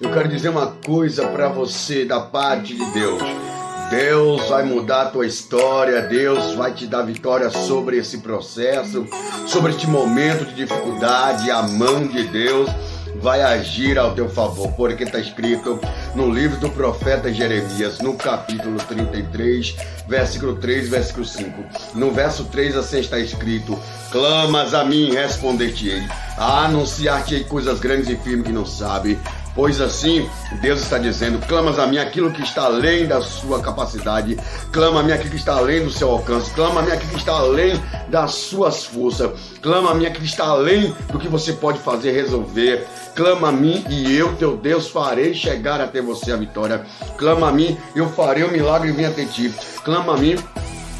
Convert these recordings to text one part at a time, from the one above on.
Eu quero dizer uma coisa para você da parte de Deus. Deus vai mudar a tua história, Deus vai te dar vitória sobre esse processo, sobre este momento de dificuldade. A mão de Deus vai agir ao teu favor, porque está escrito no livro do profeta Jeremias, no capítulo 33, versículo 3, versículo 5. No verso 3 assim está escrito: Clamas a mim, responder-te-ei, anunciar-te-ei coisas grandes e firmes que não sabe. Pois assim, Deus está dizendo: clamas a mim aquilo que está além da sua capacidade, clama a mim aquilo que está além do seu alcance, clama a mim aquilo que está além das suas forças, clama a mim aquilo que está além do que você pode fazer, resolver. Clama a mim e eu, teu Deus, farei chegar até você a vitória. Clama a mim, eu farei o milagre vim até ti. Clama a mim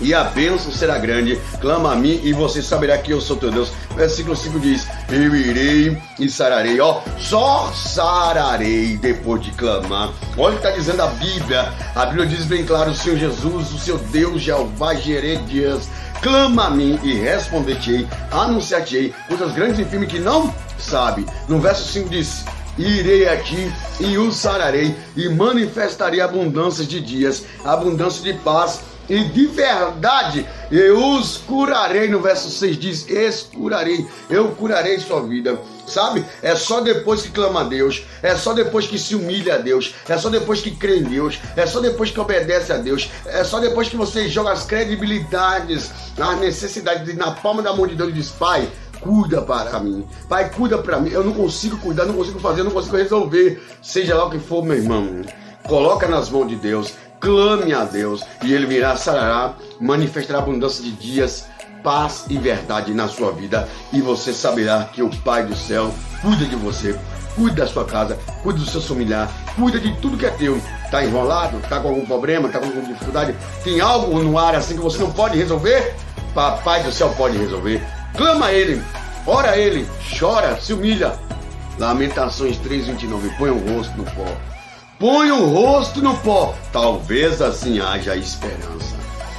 e a bênção será grande. Clama a mim e você saberá que eu sou teu Deus. Versículo 5 diz: Eu irei e sararei. Ó, só sararei depois de clamar. Olha o que está dizendo a Bíblia. A Bíblia diz bem claro: o Senhor Jesus, o seu Deus, Jeová Jeredias. Clama a mim e responder-te-ei, anunciar-te-ei coisas grandes e firmes que não sabe. No verso 5 diz: irei aqui e o sararei e manifestarei abundância de dias, abundância de paz e de verdade eu os curarei. No verso 6 diz: Escurarei, eu curarei sua vida. Sabe? É só depois que clama a Deus, é só depois que se humilha a Deus, é só depois que crê em Deus, é só depois que obedece a Deus, é só depois que você joga as credibilidades, as necessidades na palma da mão de Deus e diz: Pai, cuida para mim. Pai, cuida para mim. Eu não consigo cuidar, não consigo fazer, não consigo resolver. Seja lá o que for, meu irmão. Coloca nas mãos de Deus clame a Deus e ele virá, sarará, manifestará abundância de dias, paz e verdade na sua vida e você saberá que o Pai do céu cuida de você, cuida da sua casa, cuida do seu familiar, cuida de tudo que é teu. Tá enrolado? Tá com algum problema? Tá com alguma dificuldade? Tem algo no ar assim que você não pode resolver? Papai do céu pode resolver. Clama a Ele, ora a Ele, chora, se humilha. Lamentações 3,29. Põe o rosto no pó Põe o rosto no pó. Talvez assim haja esperança.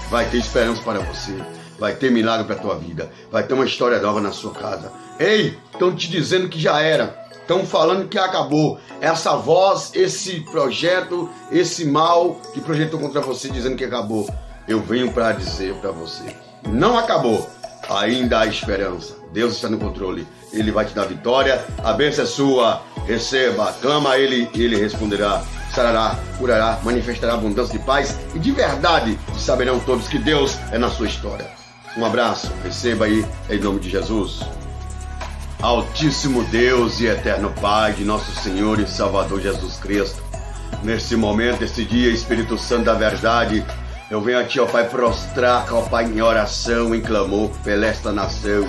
Vai ter esperança para você. Vai ter milagre para tua vida. Vai ter uma história nova na sua casa. Ei, estão te dizendo que já era. Estão falando que acabou. Essa voz, esse projeto, esse mal que projetou contra você dizendo que acabou. Eu venho para dizer para você: não acabou. Ainda há esperança. Deus está no controle. Ele vai te dar vitória. A bênção é sua receba, clama a Ele e Ele responderá, sarará, curará, manifestará abundância de paz e de verdade saberão todos que Deus é na sua história. Um abraço, receba aí em nome de Jesus. Altíssimo Deus e eterno Pai de nosso Senhor e Salvador Jesus Cristo, nesse momento, esse dia, Espírito Santo da verdade, eu venho a Ti, ó Pai, prostrar, ó Pai, em oração, em clamor, pela esta nação,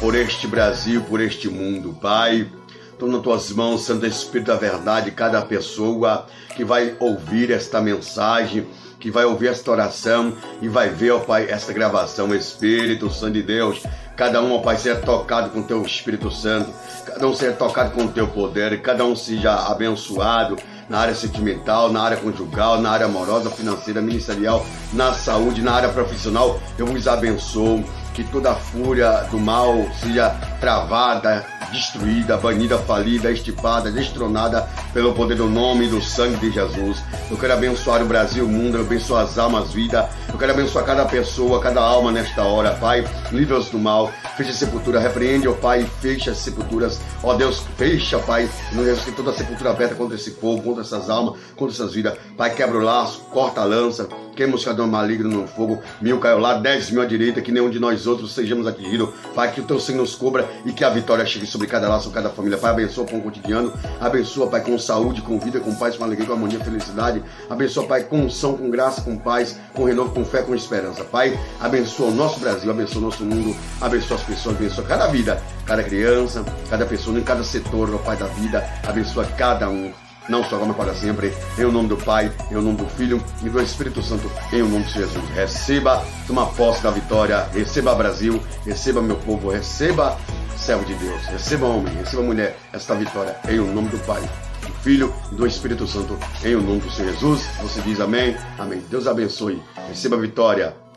por este Brasil, por este mundo, Pai. Estou nas tuas mãos, Santo Espírito da Verdade, cada pessoa que vai ouvir esta mensagem, que vai ouvir esta oração e vai ver, ó Pai, esta gravação, Espírito Santo de Deus. Cada um, ó Pai, seja tocado com teu Espírito Santo, cada um seja tocado com teu poder, cada um seja abençoado na área sentimental, na área conjugal, na área amorosa, financeira, ministerial, na saúde, na área profissional. Eu vos abençoo que toda a fúria do mal seja travada, destruída, banida, falida, estipada, destronada pelo poder do nome e do sangue de Jesus. Eu quero abençoar o Brasil, o mundo, eu abençoar as almas, vida. Eu quero abençoar cada pessoa, cada alma nesta hora, Pai. Livra-os do mal, fecha a sepultura, repreende, ó Pai, fecha as sepulturas. Ó Deus, fecha, Pai, Deus, que toda a sepultura aberta contra esse povo, contra essas almas, contra essas vidas. Pai, quebra o laço, corta a lança, queima os cadão maligno no fogo. Mil caiu lá, dez mil à direita, que nenhum de nós outros sejamos atingidos. Pai, que o teu Senhor nos cubra e que a vitória chegue sobre cada laço, cada família. Pai, abençoa o pão cotidiano, abençoa, Pai, com saúde, com vida, com paz, com alegria, com harmonia, felicidade. Abençoa, Pai, com unção, com graça, com paz, com renovo, com fé, com esperança. Pai, abençoa o nosso Brasil, abençoa o nosso mundo, abençoa as pessoas, abençoa cada vida, cada criança, cada pessoa, em cada setor, ó Pai da vida, abençoa cada um não só agora, mas para sempre. Em o nome do Pai, em o nome do Filho e do Espírito Santo, em o nome de Jesus. Receba, toma posse da vitória, receba Brasil, receba meu povo, receba servo de Deus, receba homem, receba mulher, esta vitória em o nome do Pai, do Filho e do Espírito Santo, em o nome do Senhor Jesus. Você diz amém, amém. Deus abençoe, receba a vitória.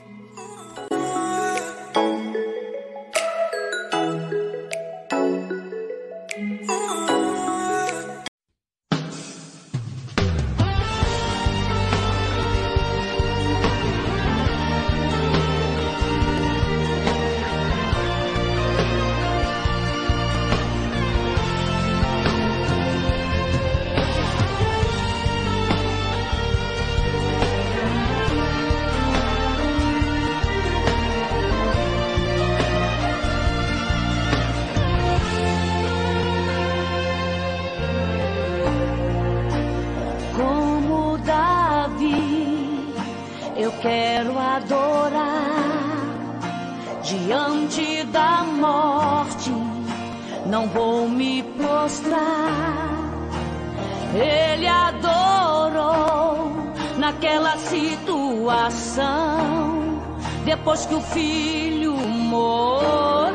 depois que o filho morreu.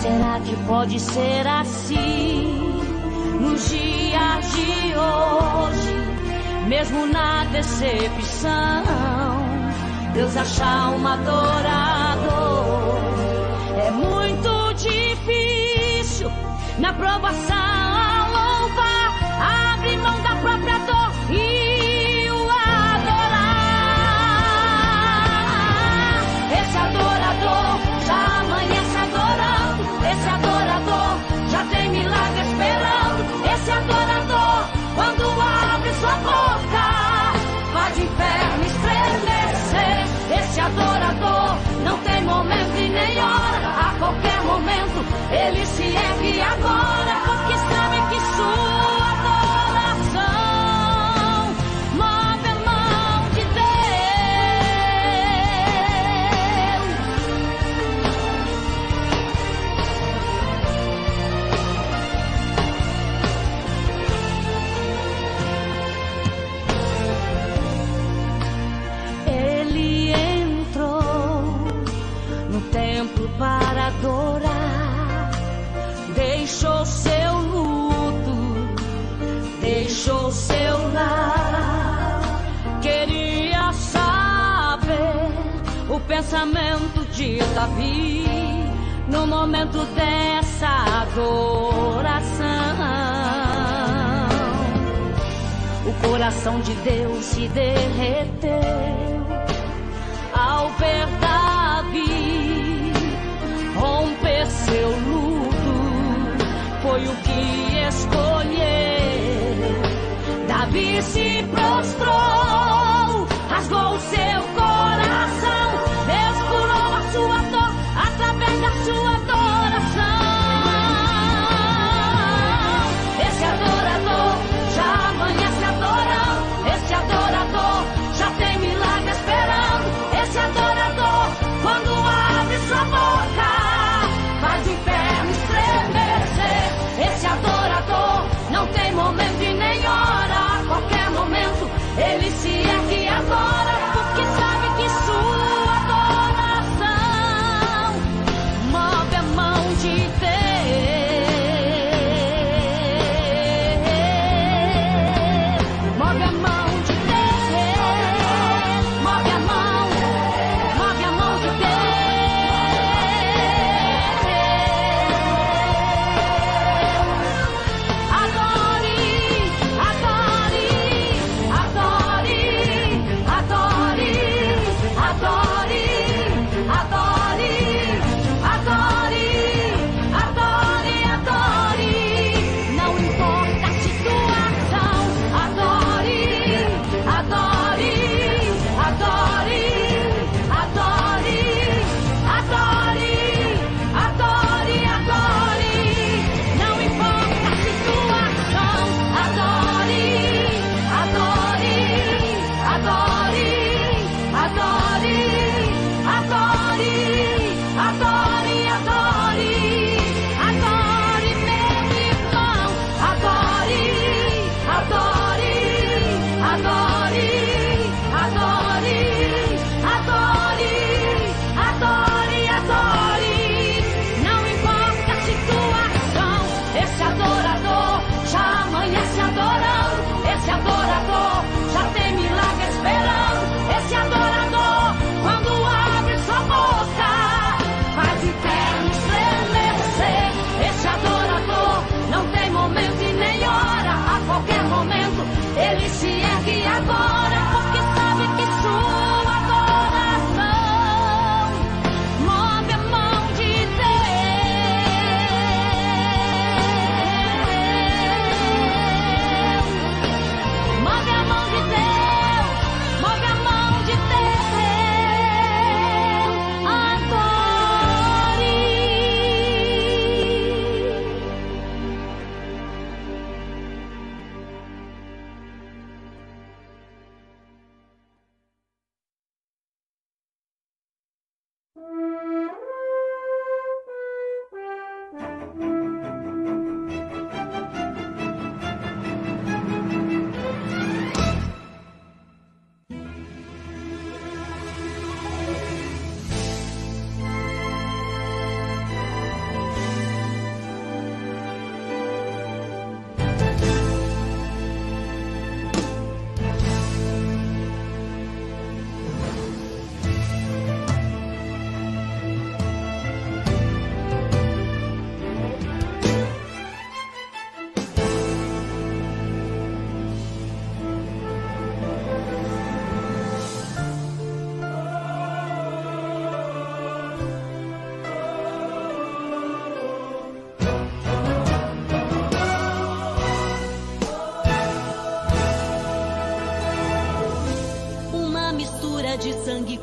Será que pode ser assim nos dias de hoje, mesmo na decepção? Deus achar um adorador é muito difícil na provação. ele se ergue a de Davi no momento dessa adoração. O coração de Deus se derreteu ao ver Davi romper seu luto. Foi o que escolheu. Davi se prostrou, rasgou seu corpo.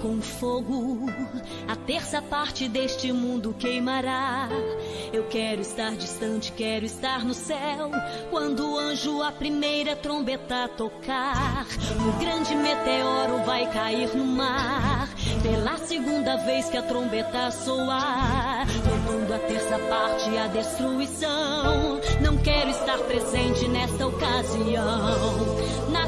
Com fogo, a terça parte deste mundo queimará. Eu quero estar distante, quero estar no céu. Quando o anjo a primeira trombeta tocar, o grande meteoro vai cair no mar. Pela segunda vez que a trombeta soar, levando a terça parte à destruição. Não quero estar presente nesta ocasião.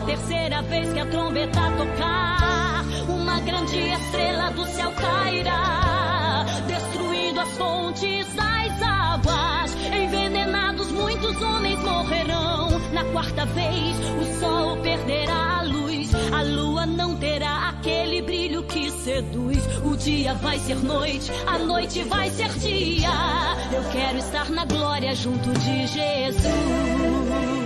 Terceira vez que a trombeta tocar, uma grande estrela do céu cairá, destruindo as fontes das águas. Envenenados, muitos homens morrerão. Na quarta vez, o sol perderá a luz, a lua não terá aquele brilho que seduz. O dia vai ser noite, a noite vai ser dia. Eu quero estar na glória junto de Jesus.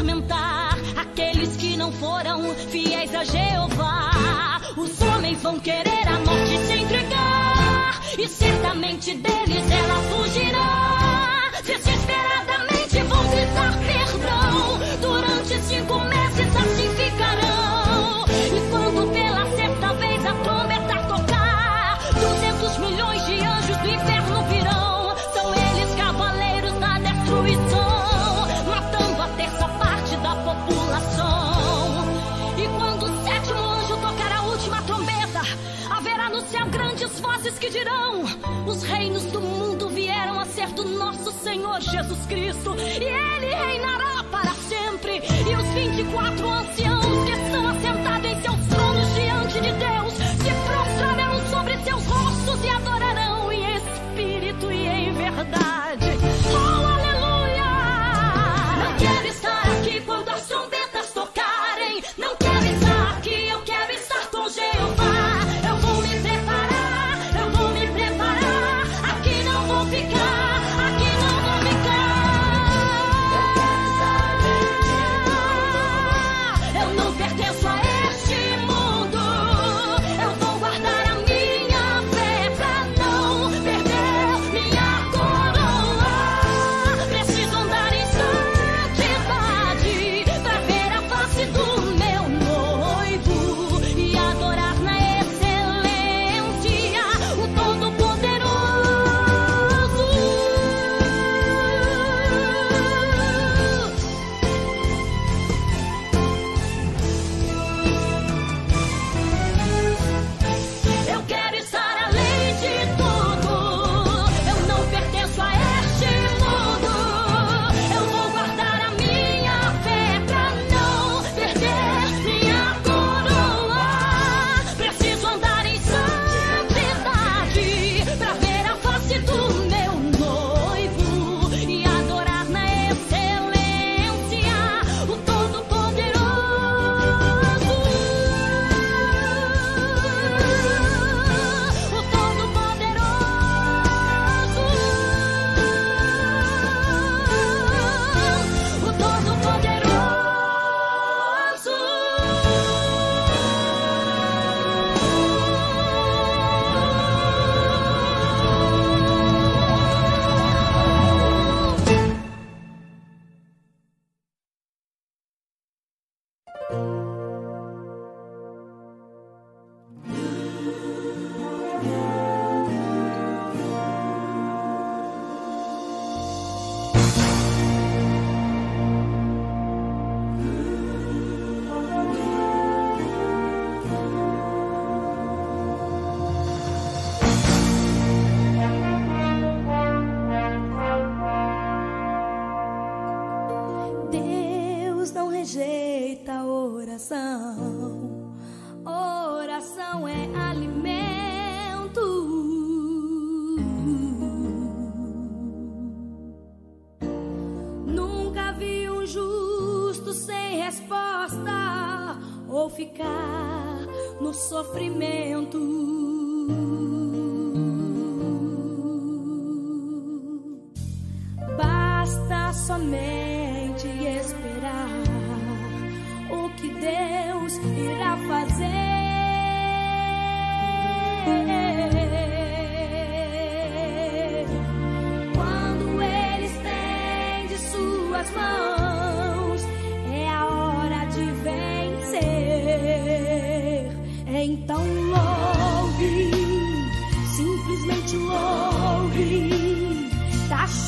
Atormentar aqueles que não foram fiéis a Jeová. Os homens vão querer a morte se entregar, e certamente deles ela fugirá. Desesperadamente vão gritar perdão, durante cinco meses assim céu grandes vozes que dirão: Os reinos do mundo vieram a ser do nosso Senhor Jesus Cristo, e ele reinará para sempre. E os 24 anciãos que estão assentados em seus tronos diante de Deus se prostrarão sobre seus rostos e adorarão em espírito e em verdade.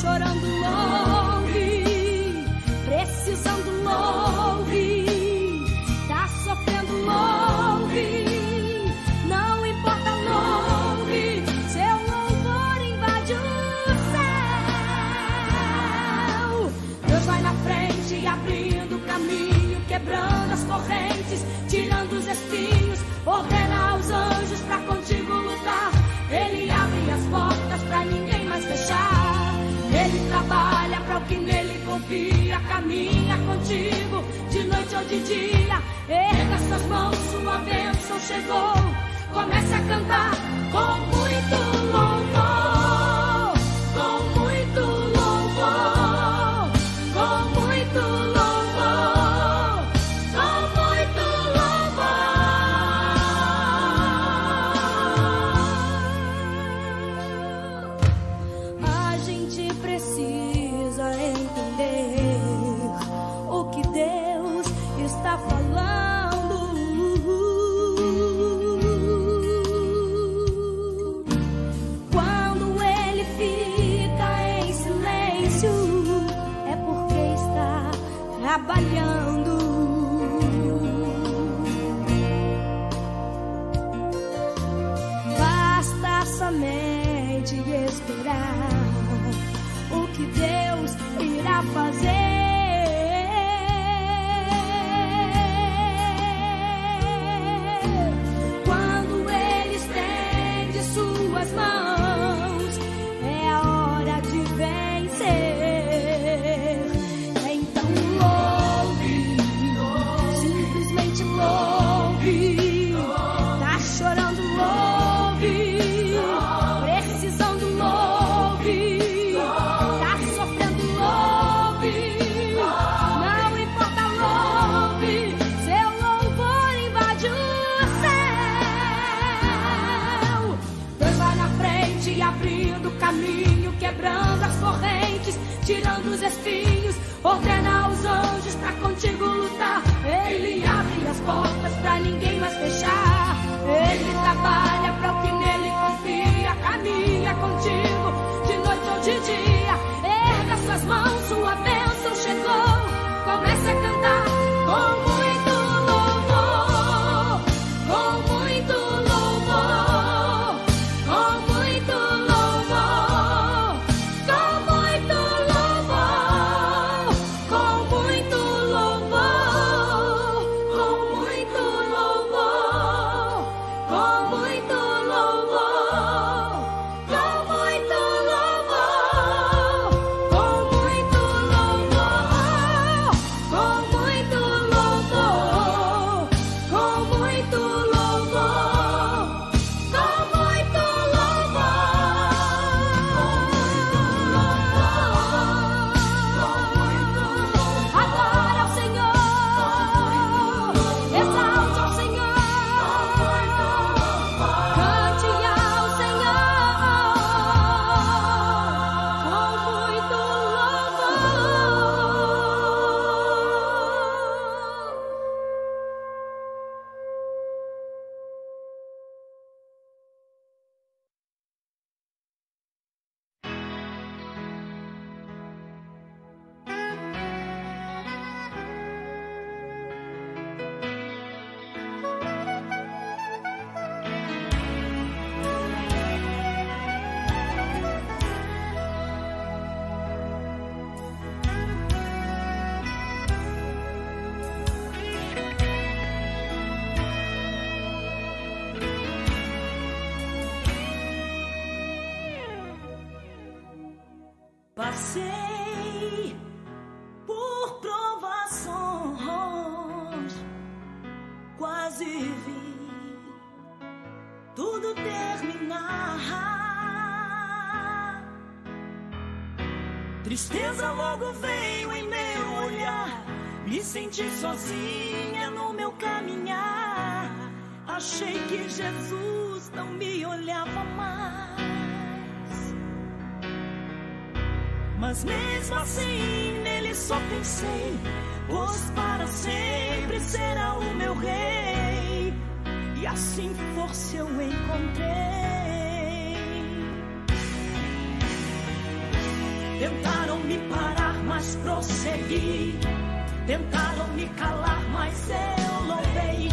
chorando. Oh. confia, caminha contigo, de noite ou de dia. Erga suas mãos, sua bênção chegou. Comece a cantar com muito louvor. Mesmo assim, nele só pensei. Pois para sempre será o meu rei. E assim força eu encontrei. Tentaram me parar, mas prossegui. Tentaram me calar, mas eu louvei.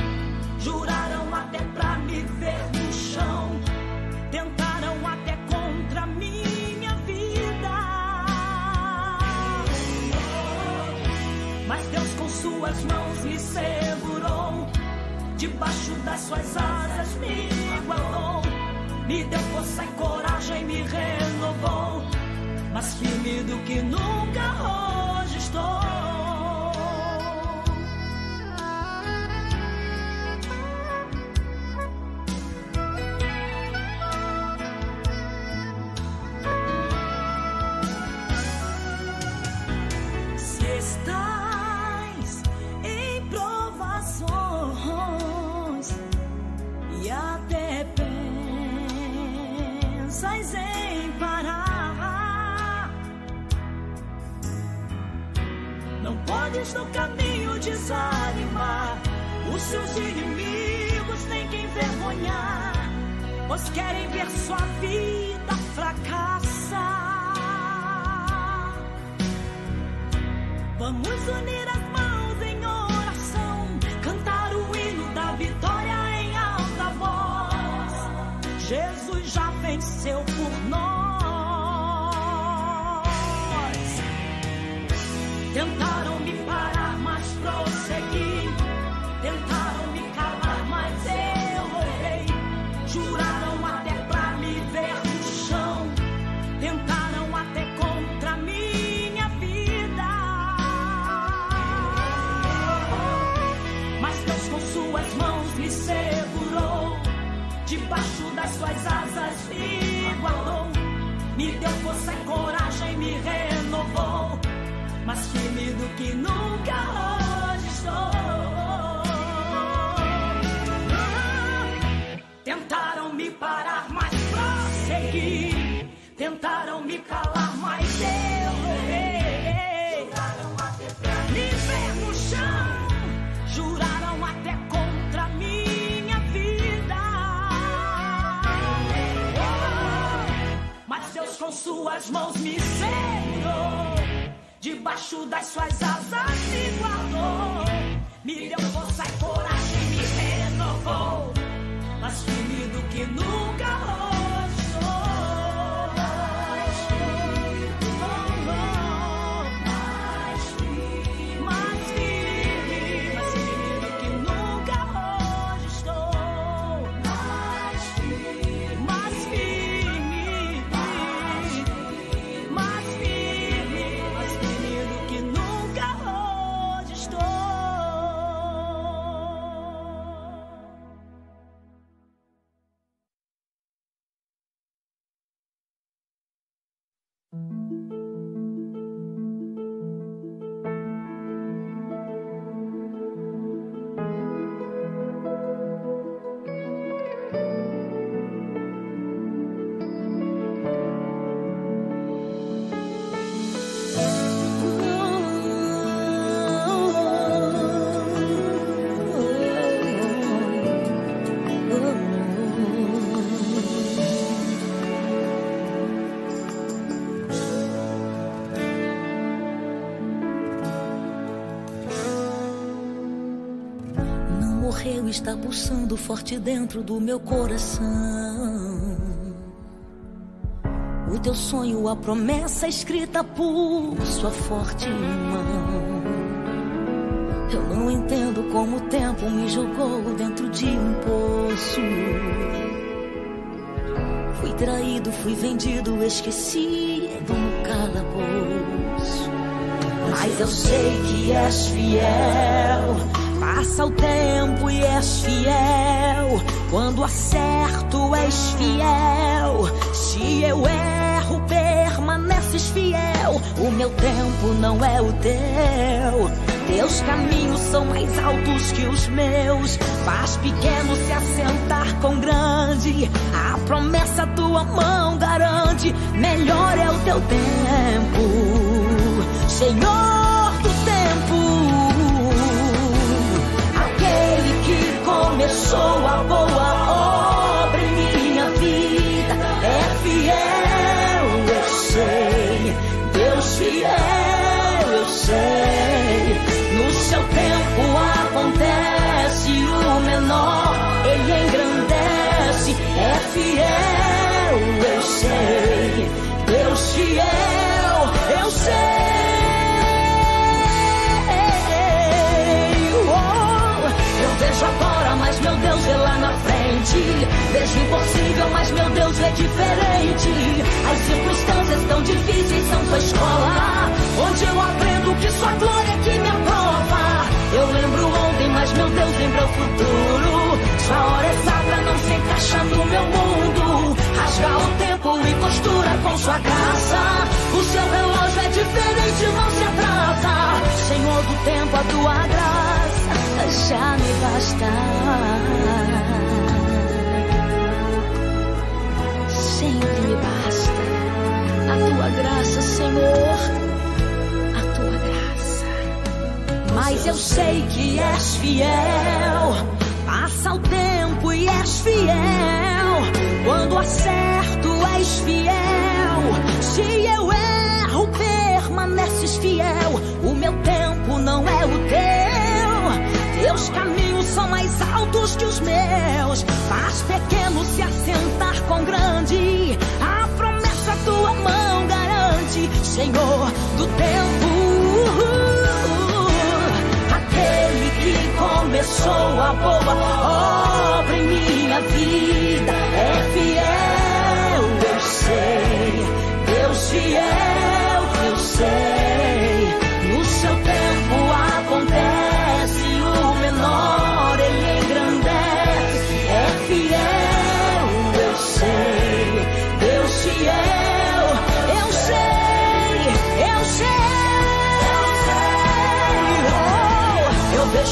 Juraram até pra me ver suas mãos me segurou. Debaixo das suas asas me igualou. Me deu força e coragem, me renovou. Mais firme do que nunca hoje estou. Suas mãos me segurou. Debaixo das suas asas me guardou. Me deu força e coragem, me renovou. Mais firme do que nunca pulsando forte dentro do meu coração. O teu sonho, a promessa escrita por sua forte mão. Eu não entendo como o tempo me jogou dentro de um poço. Fui traído, fui vendido, esquecido no calabouço. Mas eu sei que és fiel. Passa o tempo e és fiel. Quando acerto, és fiel. Se eu erro, permaneces fiel. O meu tempo não é o teu. Teus caminhos são mais altos que os meus. Faz pequeno se assentar com grande. A promessa tua mão garante. Melhor é o teu tempo, Senhor frente. Vejo impossível, mas meu Deus é diferente. As circunstâncias tão difíceis são sua escola, onde eu aprendo que sua glória é que me aprova. Eu lembro ontem, mas meu Deus lembra o futuro. Sua hora exata não se encaixa no meu mundo. Rasga o tempo e costura com sua graça. O seu relógio é diferente, não se atrasa. Senhor do tempo, a tua graça já me basta. Sempre me basta. A tua graça, Senhor. A tua graça. Mas eu sei que és fiel. Passa o tempo e és fiel. Quando acerto, és fiel. Se eu erro, permaneces fiel. O meu tempo não é o teu. Teus caminhos são mais altos que os meus. Faz pequeno se assentar com grande. A promessa tua mão garante, Senhor do tempo. Aquele que começou a boa obra em minha vida é fiel, eu sei. Deus fiel, eu sei.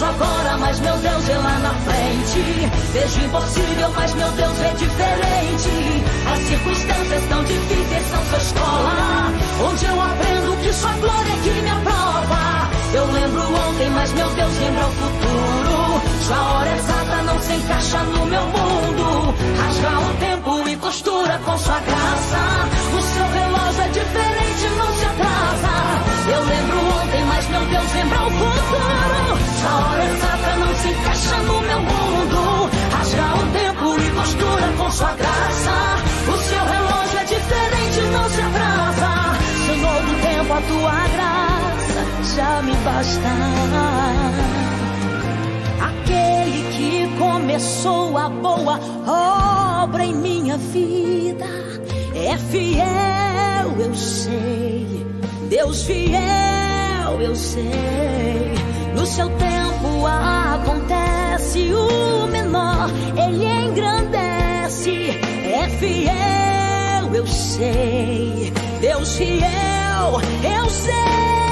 Agora, mas meu Deus é lá na frente. Vejo impossível, mas meu Deus é diferente. As circunstâncias tão difíceis são sua escola, onde eu aprendo que sua glória é que me aprova. Eu lembro ontem, mas meu Deus lembra o futuro. Sua hora exata não se encaixa no meu mundo. Rasga o tempo e costura com sua graça. O seu relógio é diferente, não se atrasa. Eu lembro ontem, mas meu Deus lembra o futuro. Se encaixa no meu mundo. Rasga o tempo e costura com sua graça. O seu relógio é diferente, não se atrasa. Senhor do tempo, a tua graça já me basta. Aquele que começou a boa obra em minha vida é fiel, eu sei. Deus fiel, eu sei. No seu tempo acontece o menor, ele engrandece. É fiel, eu sei. Deus fiel, eu sei.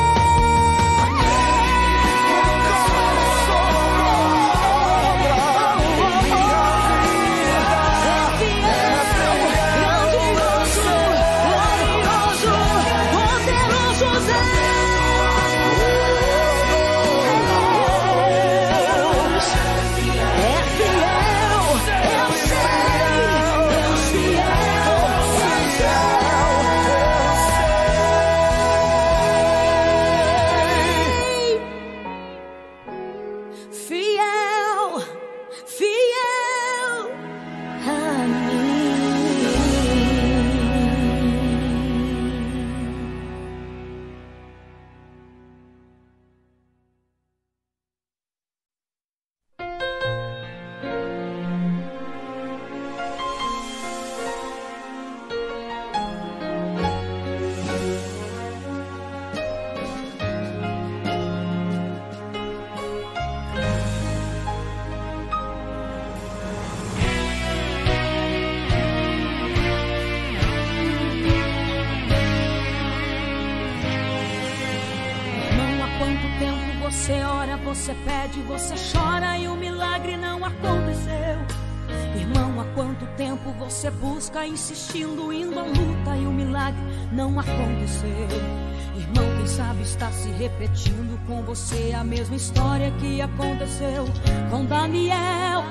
Repetindo com você a mesma história que aconteceu com Daniel.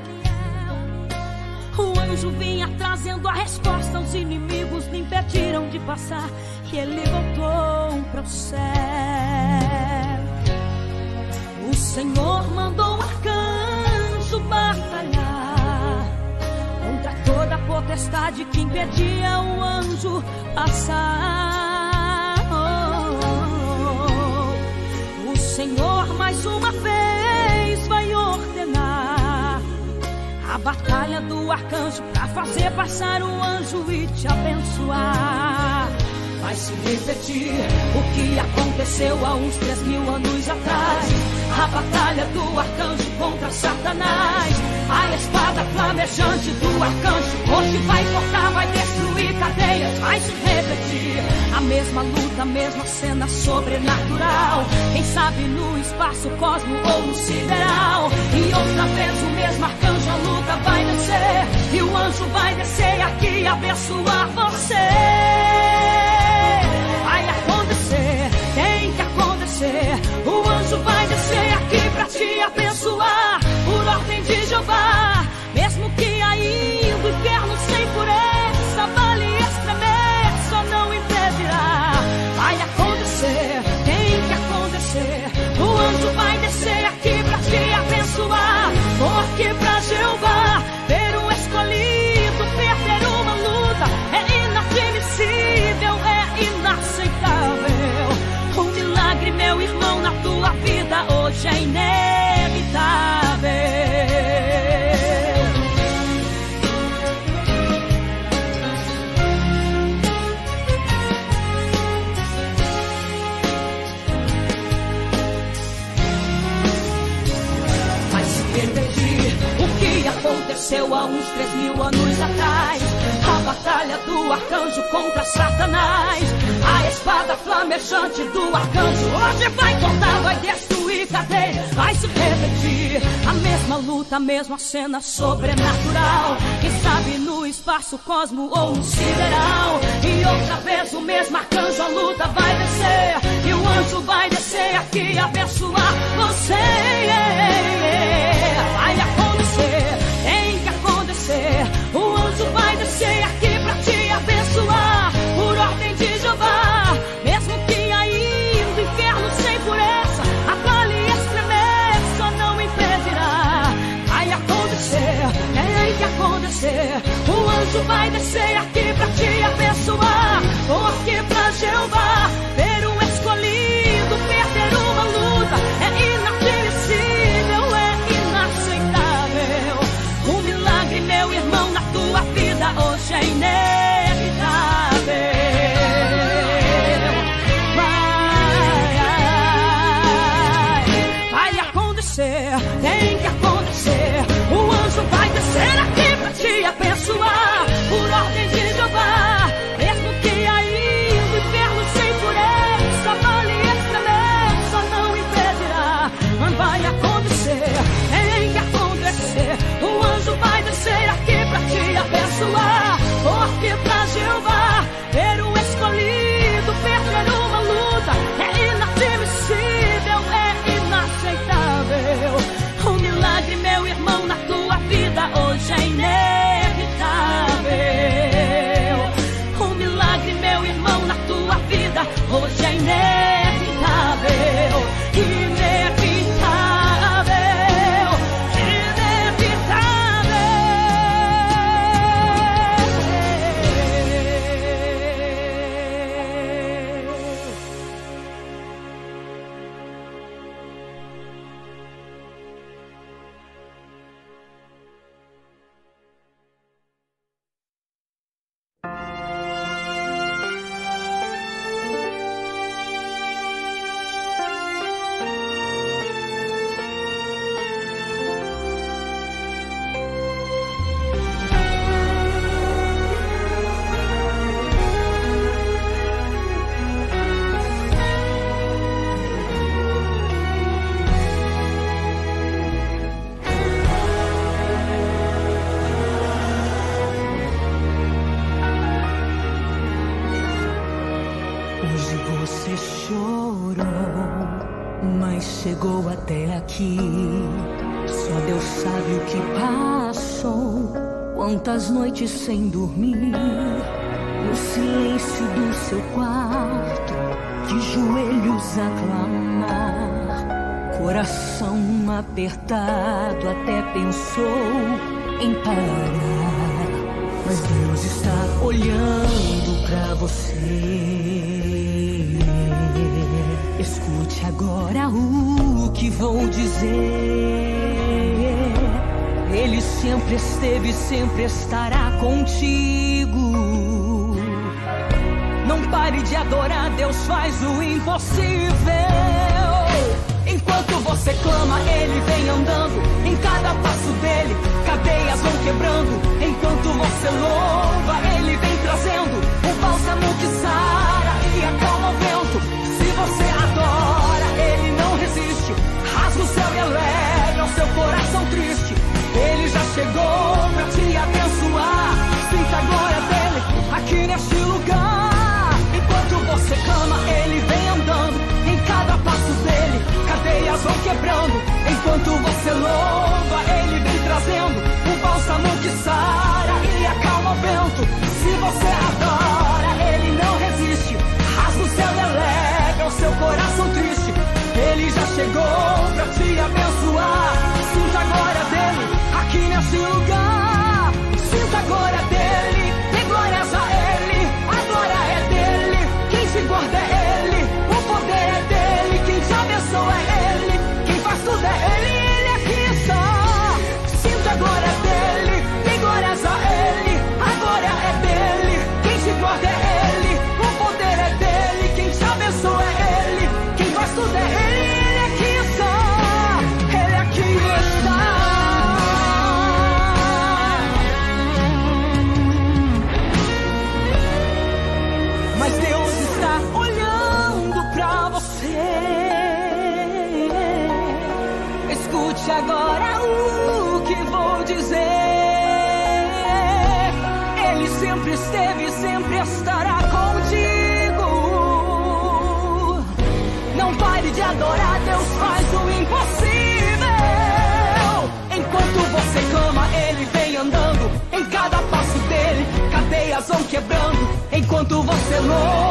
O anjo vinha trazendo a resposta, os inimigos lhe impediram de passar e ele voltou para o céu. O Senhor mandou um arcanjo batalhar contra toda a potestade que impedia o anjo passar. Senhor mais uma vez vai ordenar a batalha do arcanjo para fazer passar o anjo e te abençoar. Vai se repetir o que aconteceu há uns três mil anos atrás. A batalha do arcanjo contra Satanás. A espada flamejante do arcanjo. Hoje vai cortar, vai destruir cadeias. Vai se repetir a mesma luta, a mesma cena sobrenatural. Quem sabe no espaço, cosmo ou no sideral. E outra vez o mesmo arcanjo, a luta vai vencer. E o anjo vai descer aqui e abençoar você. Vai acontecer, tem que acontecer. O anjo vai descer aqui pra te abençoar. Por ordem de Jeová, aconteceu há uns três mil anos atrás. A batalha do arcanjo contra Satanás. A espada flamejante do arcanjo hoje vai cortar, vai destruir cadeias. Vai se repetir a mesma luta, a mesma cena sobrenatural. Quem sabe no espaço, cosmo ou no sideral. E outra vez o mesmo arcanjo, a luta vai vencer. E o anjo vai descer aqui abençoar você. Vai até aqui. Só Deus sabe o que passou. Quantas noites sem dormir, no silêncio do seu quarto, de joelhos a clamar. Coração apertado, até pensou em parar. Mas Deus está olhando pra você. Escute agora o que vou dizer. Ele sempre esteve, sempre estará contigo. Não pare de adorar, Deus faz o impossível. Enquanto você clama, ele vem andando. Em cada passo dele, cadeias vão quebrando. Enquanto você louva, ele vem trazendo o bálsamo que sara e acalma o vento. Você adora, ele não resiste. Rasga o céu e alegra o seu coração triste. Ele já chegou pra te abençoar. Sinta a glória dele aqui neste lugar. Enquanto você clama, ele vem andando. Em cada passo dele, cadeias vão quebrando. Enquanto você louva, ele vem trazendo o bálsamo que sara e acalma o vento. Se você adora, seu coração triste. Ele já chegou pra te Enquanto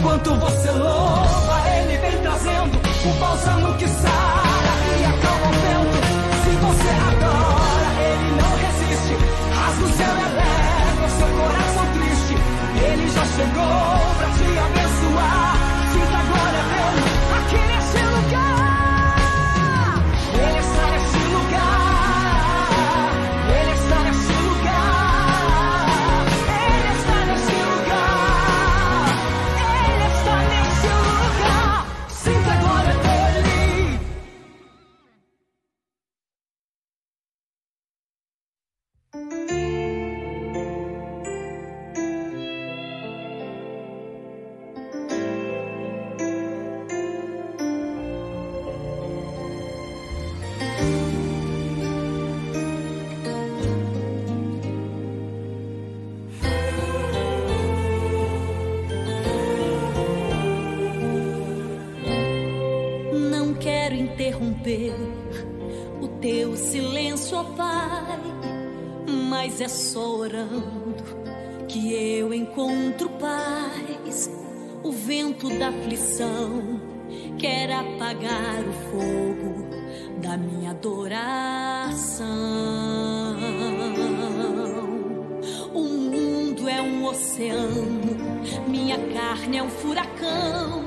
Enquanto você louva, ele vem trazendo o bálsamo que sara e acalma o vento. Se você adora, ele não resiste. Rasga o céu e o seu coração triste. Ele já chegou interromper o teu silêncio, ó Pai, mas é só orando que eu encontro paz. O vento da aflição quer apagar o fogo da minha adoração. O mundo é um oceano, minha carne é um furacão,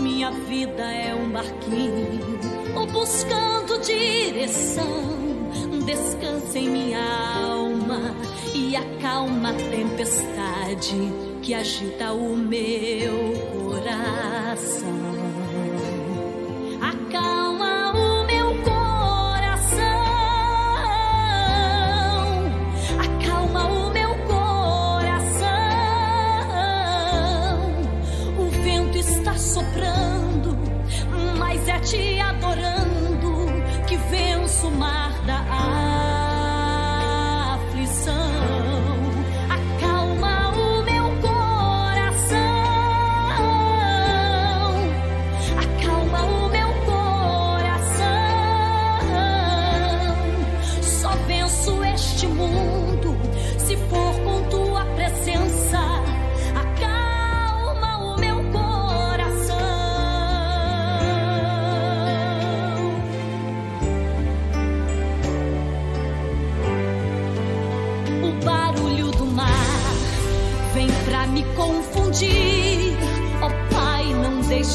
minha vida é um barquinho, buscando direção. Descansa em minha alma e acalma a tempestade que agita o meu coração.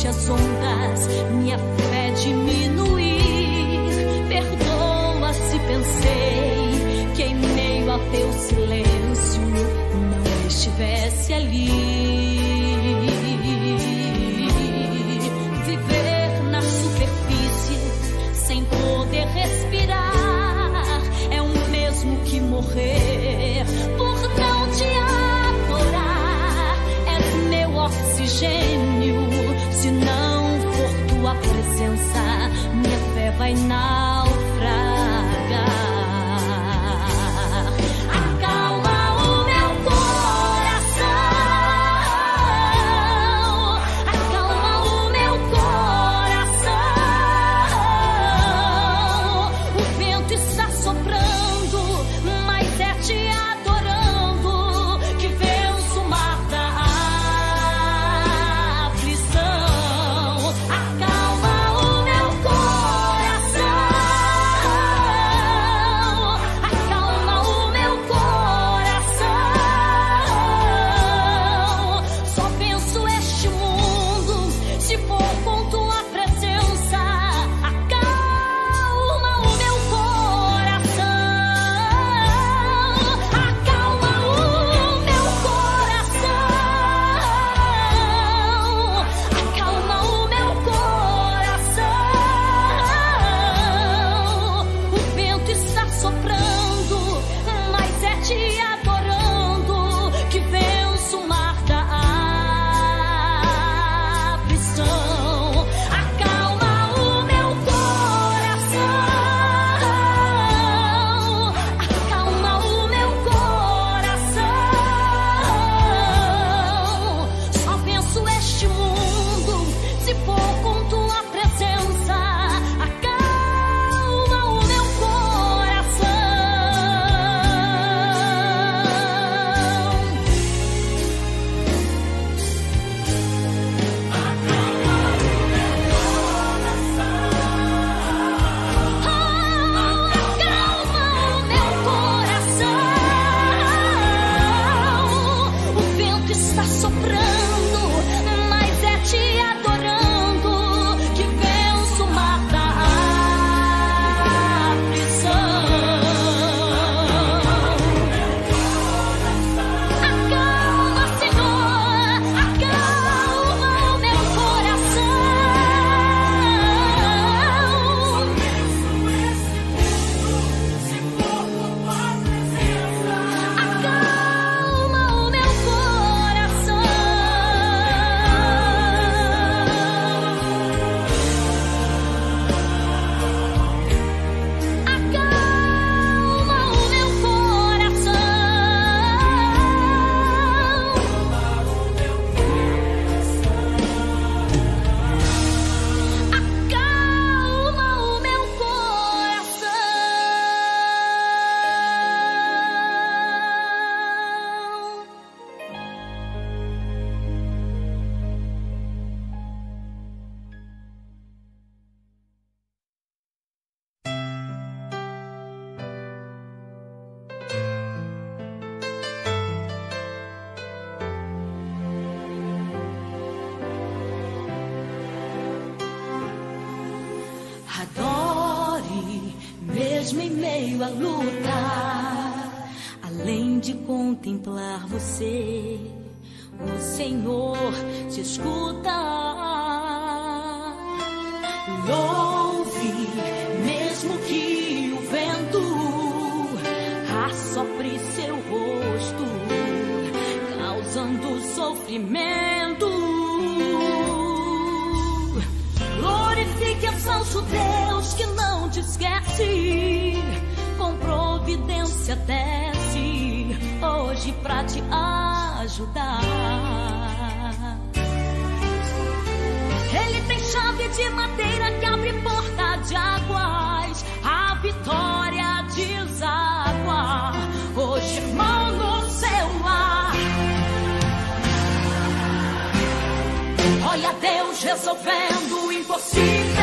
Deixe as ondas minha fé diminuir. Perdoa se pensei que em meio ao teu silêncio não estivesse ali. Fé vai veio a luta, Além de contemplar você, o Senhor te escuta. Louve, mesmo que o vento assopre seu rosto, causando sofrimento. Glorifique a São Judeu. polícia desce hoje pra te ajudar. Ele tem chave de madeira que abre porta de águas. A vitória deságua. Hoje irmão no seu ar. Olha Deus resolvendo o impossível.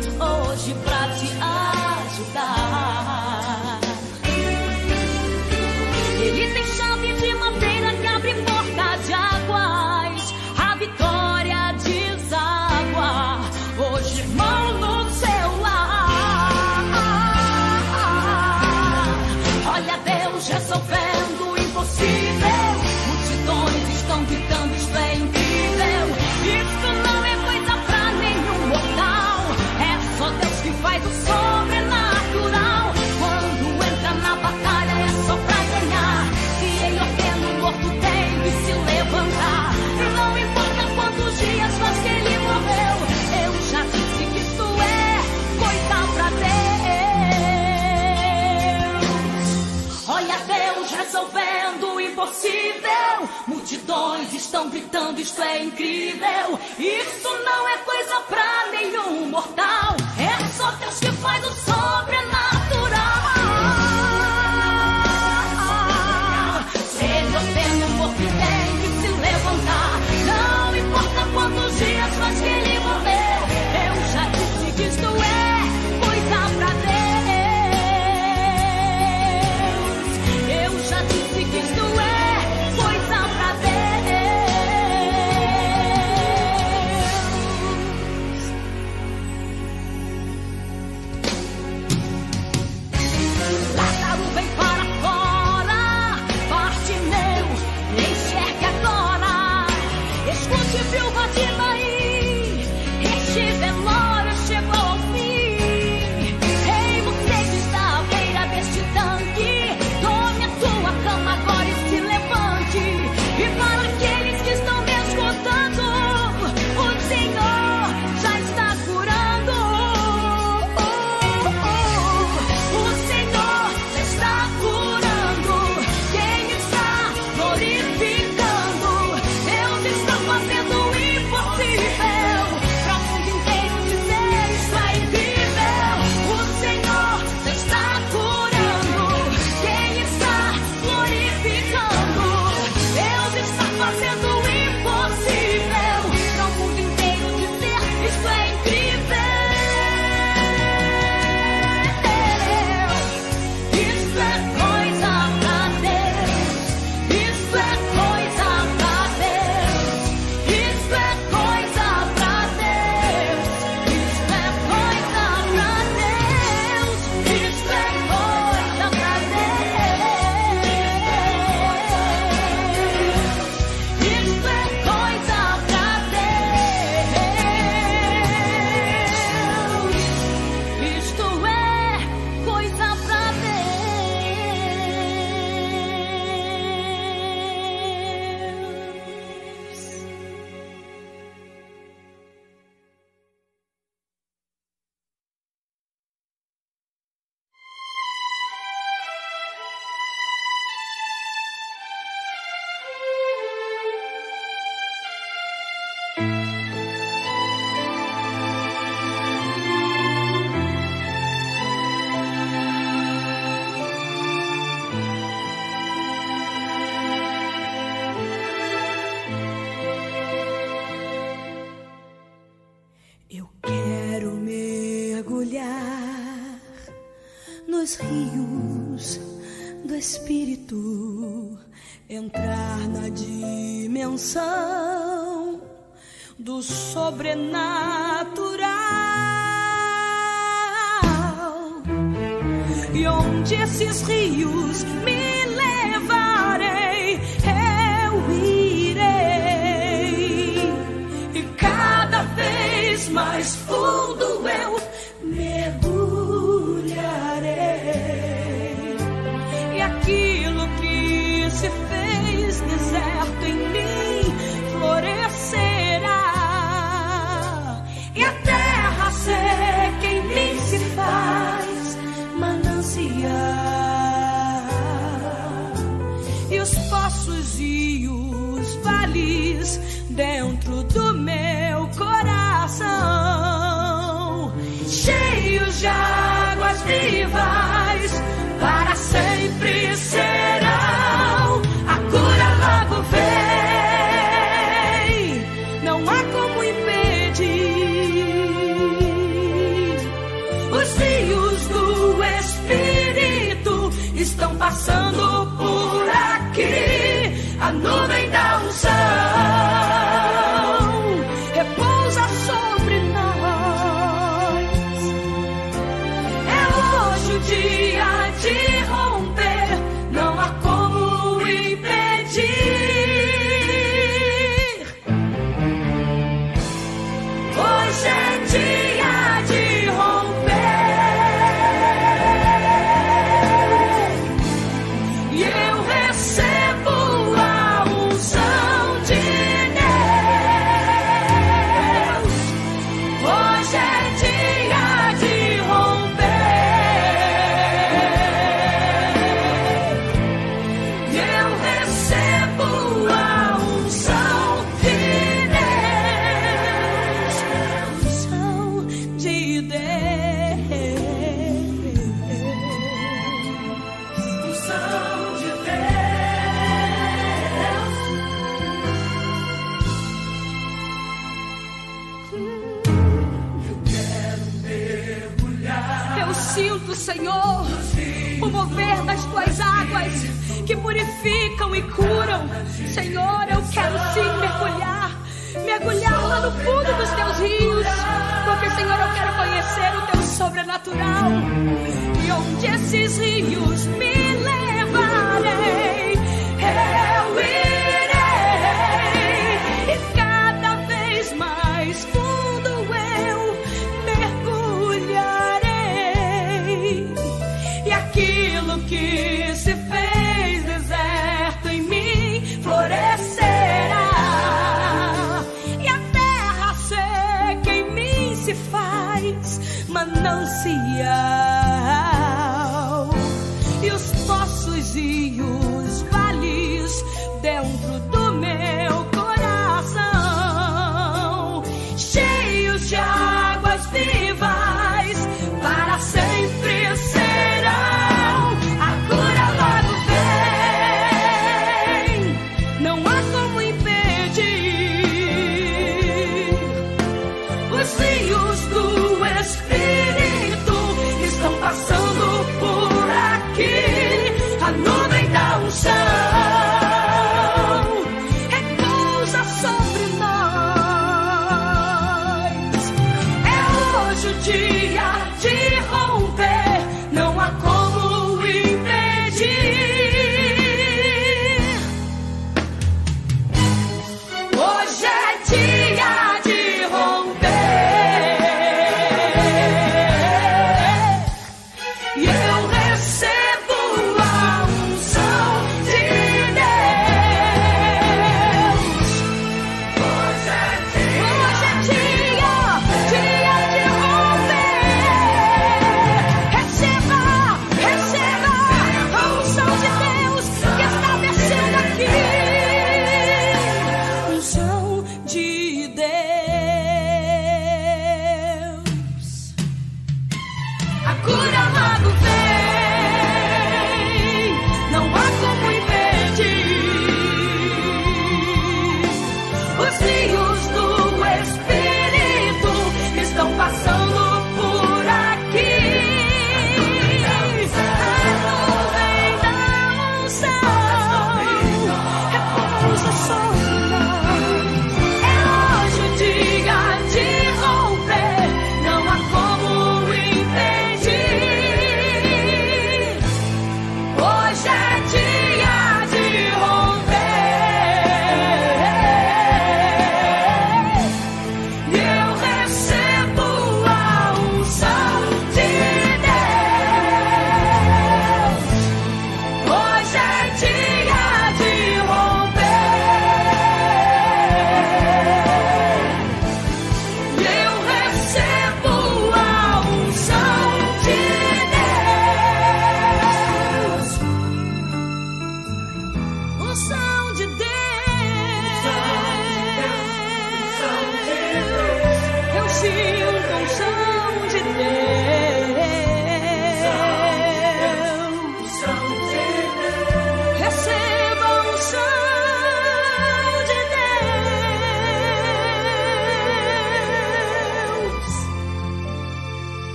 estão gritando, isto é incrível. Isso não é coisa pra nenhum mortal. É só Deus que faz o sobrenatural. llenar. Jesus. o teu sobrenatural. E onde esses rios me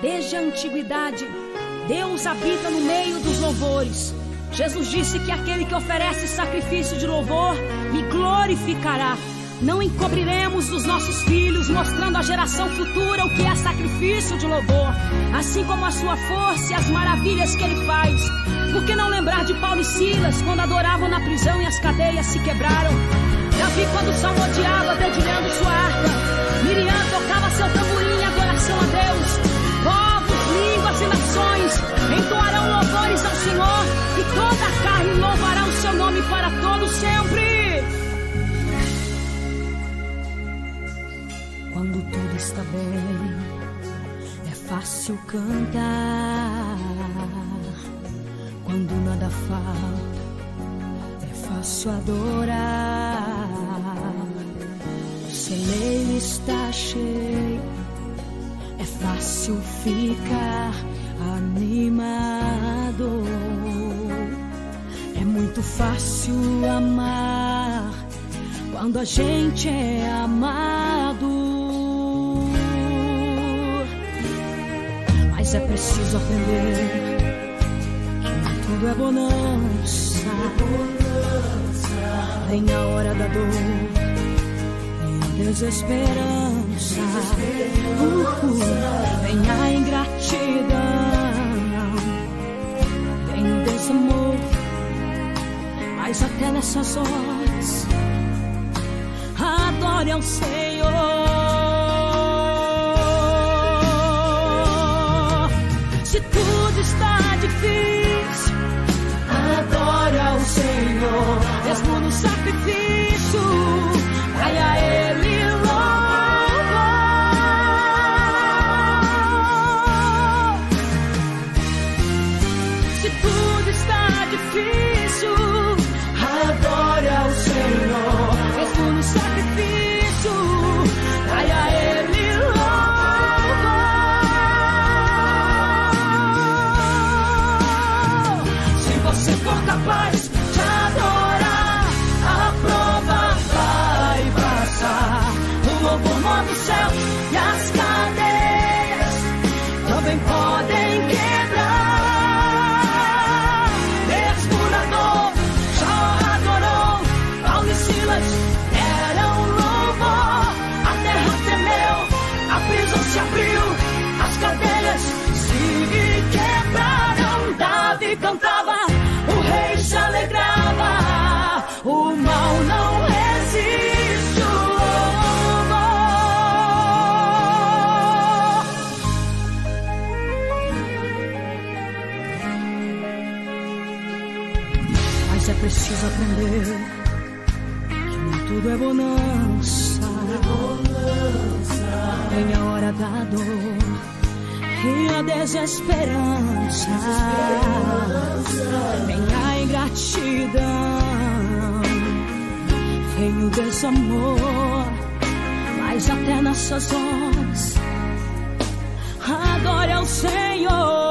Desde a antiguidade, Deus habita no meio dos louvores. Jesus disse que aquele que oferece sacrifício de louvor me glorificará. Não encobriremos dos nossos filhos, mostrando à geração futura o que é sacrifício de louvor, assim como a sua força e as maravilhas que ele faz. Por que não lembrar de Paulo e Silas quando adoravam na prisão e as cadeias se quebraram? Davi, quando salmodiava, dedilhando sua harpa. Miriam tocava seu tamborim em adoração a nações entoarão louvores ao Senhor e toda a carne louvará o seu nome para todo sempre. Quando tudo está bem, é fácil cantar. Quando nada falta, é fácil adorar. O celeiro está cheio, é fácil ficar animado. É muito fácil amar quando a gente é amado. Mas é preciso aprender que nem tudo é bonança. Vem a hora da dor, vem a desesperança, Uhul. vem a ingratidão, vem o desamor. Mas até nessas horas, adore ao Senhor. Se tudo está difícil, adore ao Senhor. Mesmo no sacrifício, vai a aprender que nem tudo é bonança. Vem a hora da dor e a desesperança. Vem a ingratidão, vem o desamor. Mas até nessas horas, adore ao Senhor.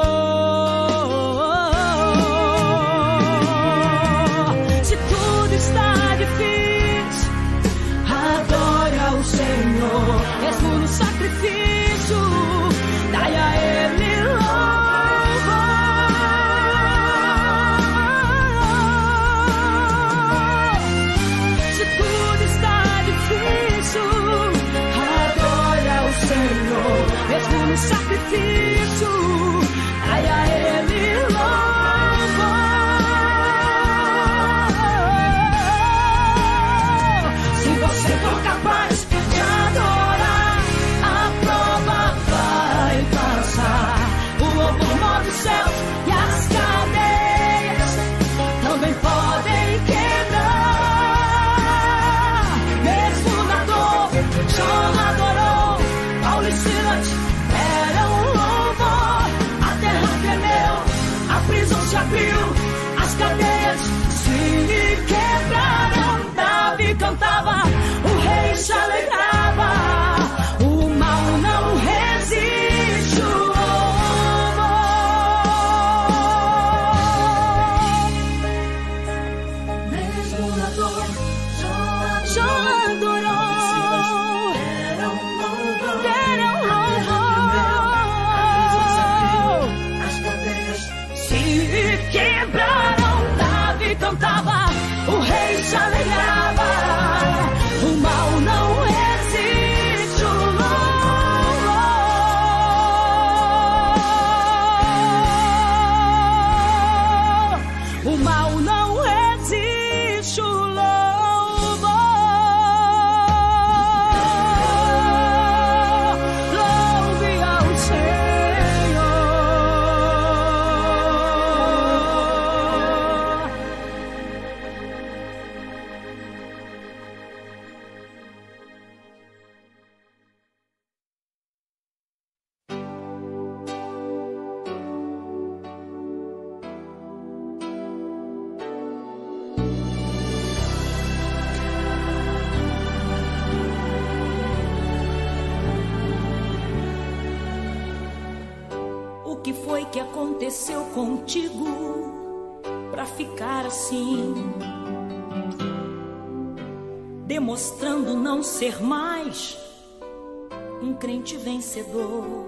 Vencedor.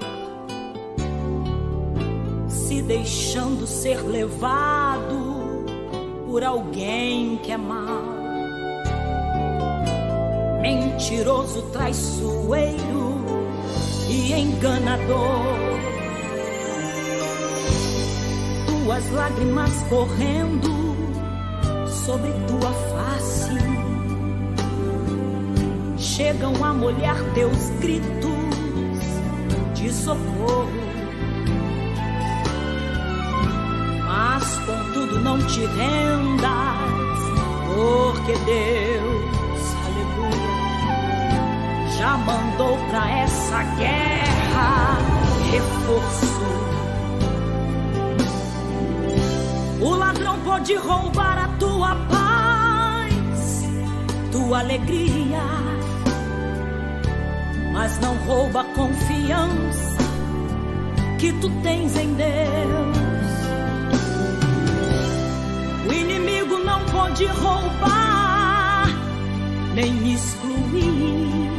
Se deixando ser levado por alguém que é mau. Mentiroso, traiçoeiro e enganador. Tuas lágrimas correndo sobre tua face chegam a molhar teus gritos de socorro. Mas contudo não te rendas, porque Deus, aleluia, já mandou pra essa guerra reforço. O ladrão pode roubar a tua paz, tua alegria, mas não rouba a confiança que tu tens em Deus. O inimigo não pode roubar, nem excluir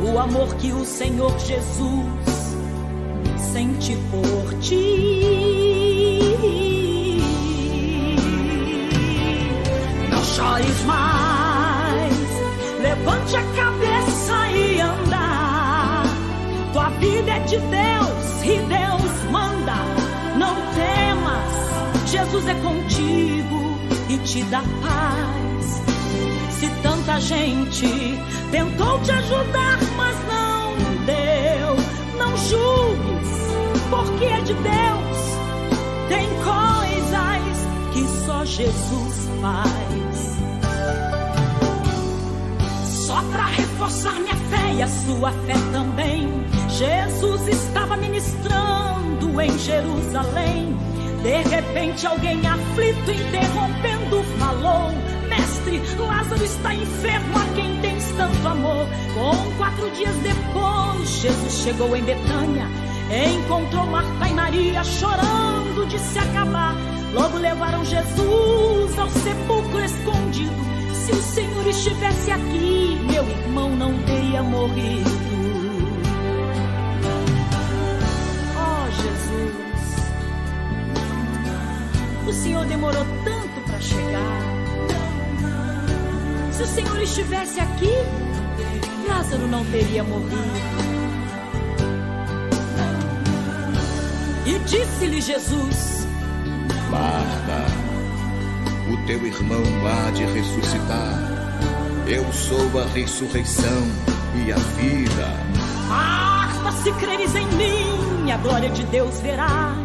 o amor que o Senhor Jesus sente por ti. Não chores mais, levante a cabeça de Deus e Deus manda. Não temas, Jesus é contigo e te dá paz. Se tanta gente tentou te ajudar, mas não deu, não julgues, porque é de Deus. Tem coisas que só Jesus faz. Só para reforçar minha fé e a sua fé também. Jesus estava ministrando em Jerusalém. De repente, alguém aflito, interrompendo, falou: Mestre, Lázaro está enfermo, a quem tens tanto amor. Com quatro dias depois, Jesus chegou em Betânia. Encontrou Marta e Maria chorando de se acabar. Logo levaram Jesus ao sepulcro escondido. Se o Senhor estivesse aqui, meu irmão não teria morrido. O Senhor demorou tanto para chegar. Se o Senhor estivesse aqui, Lázaro não teria morrido. E disse-lhe Jesus: Marta, o teu irmão há de ressuscitar. Eu sou a ressurreição e a vida. Marta, se creres em mim, a glória de Deus verás.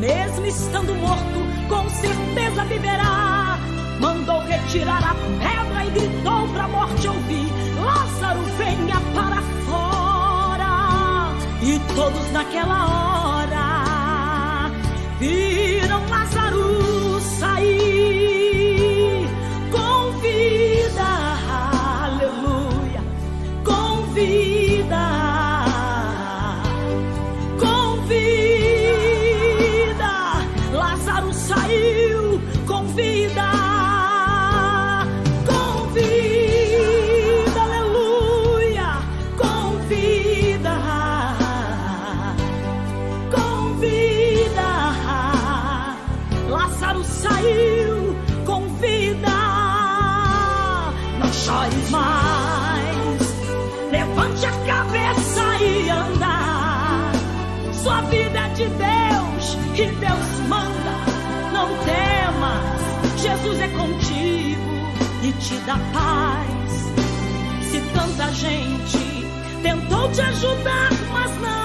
Mesmo estando morto, com certeza viverá. Mandou retirar a pedra e gritou pra morte ouvir: Lázaro, venha para fora. E todos naquela hora viram Lázaro sair dá paz. Se tanta gente tentou te ajudar, mas não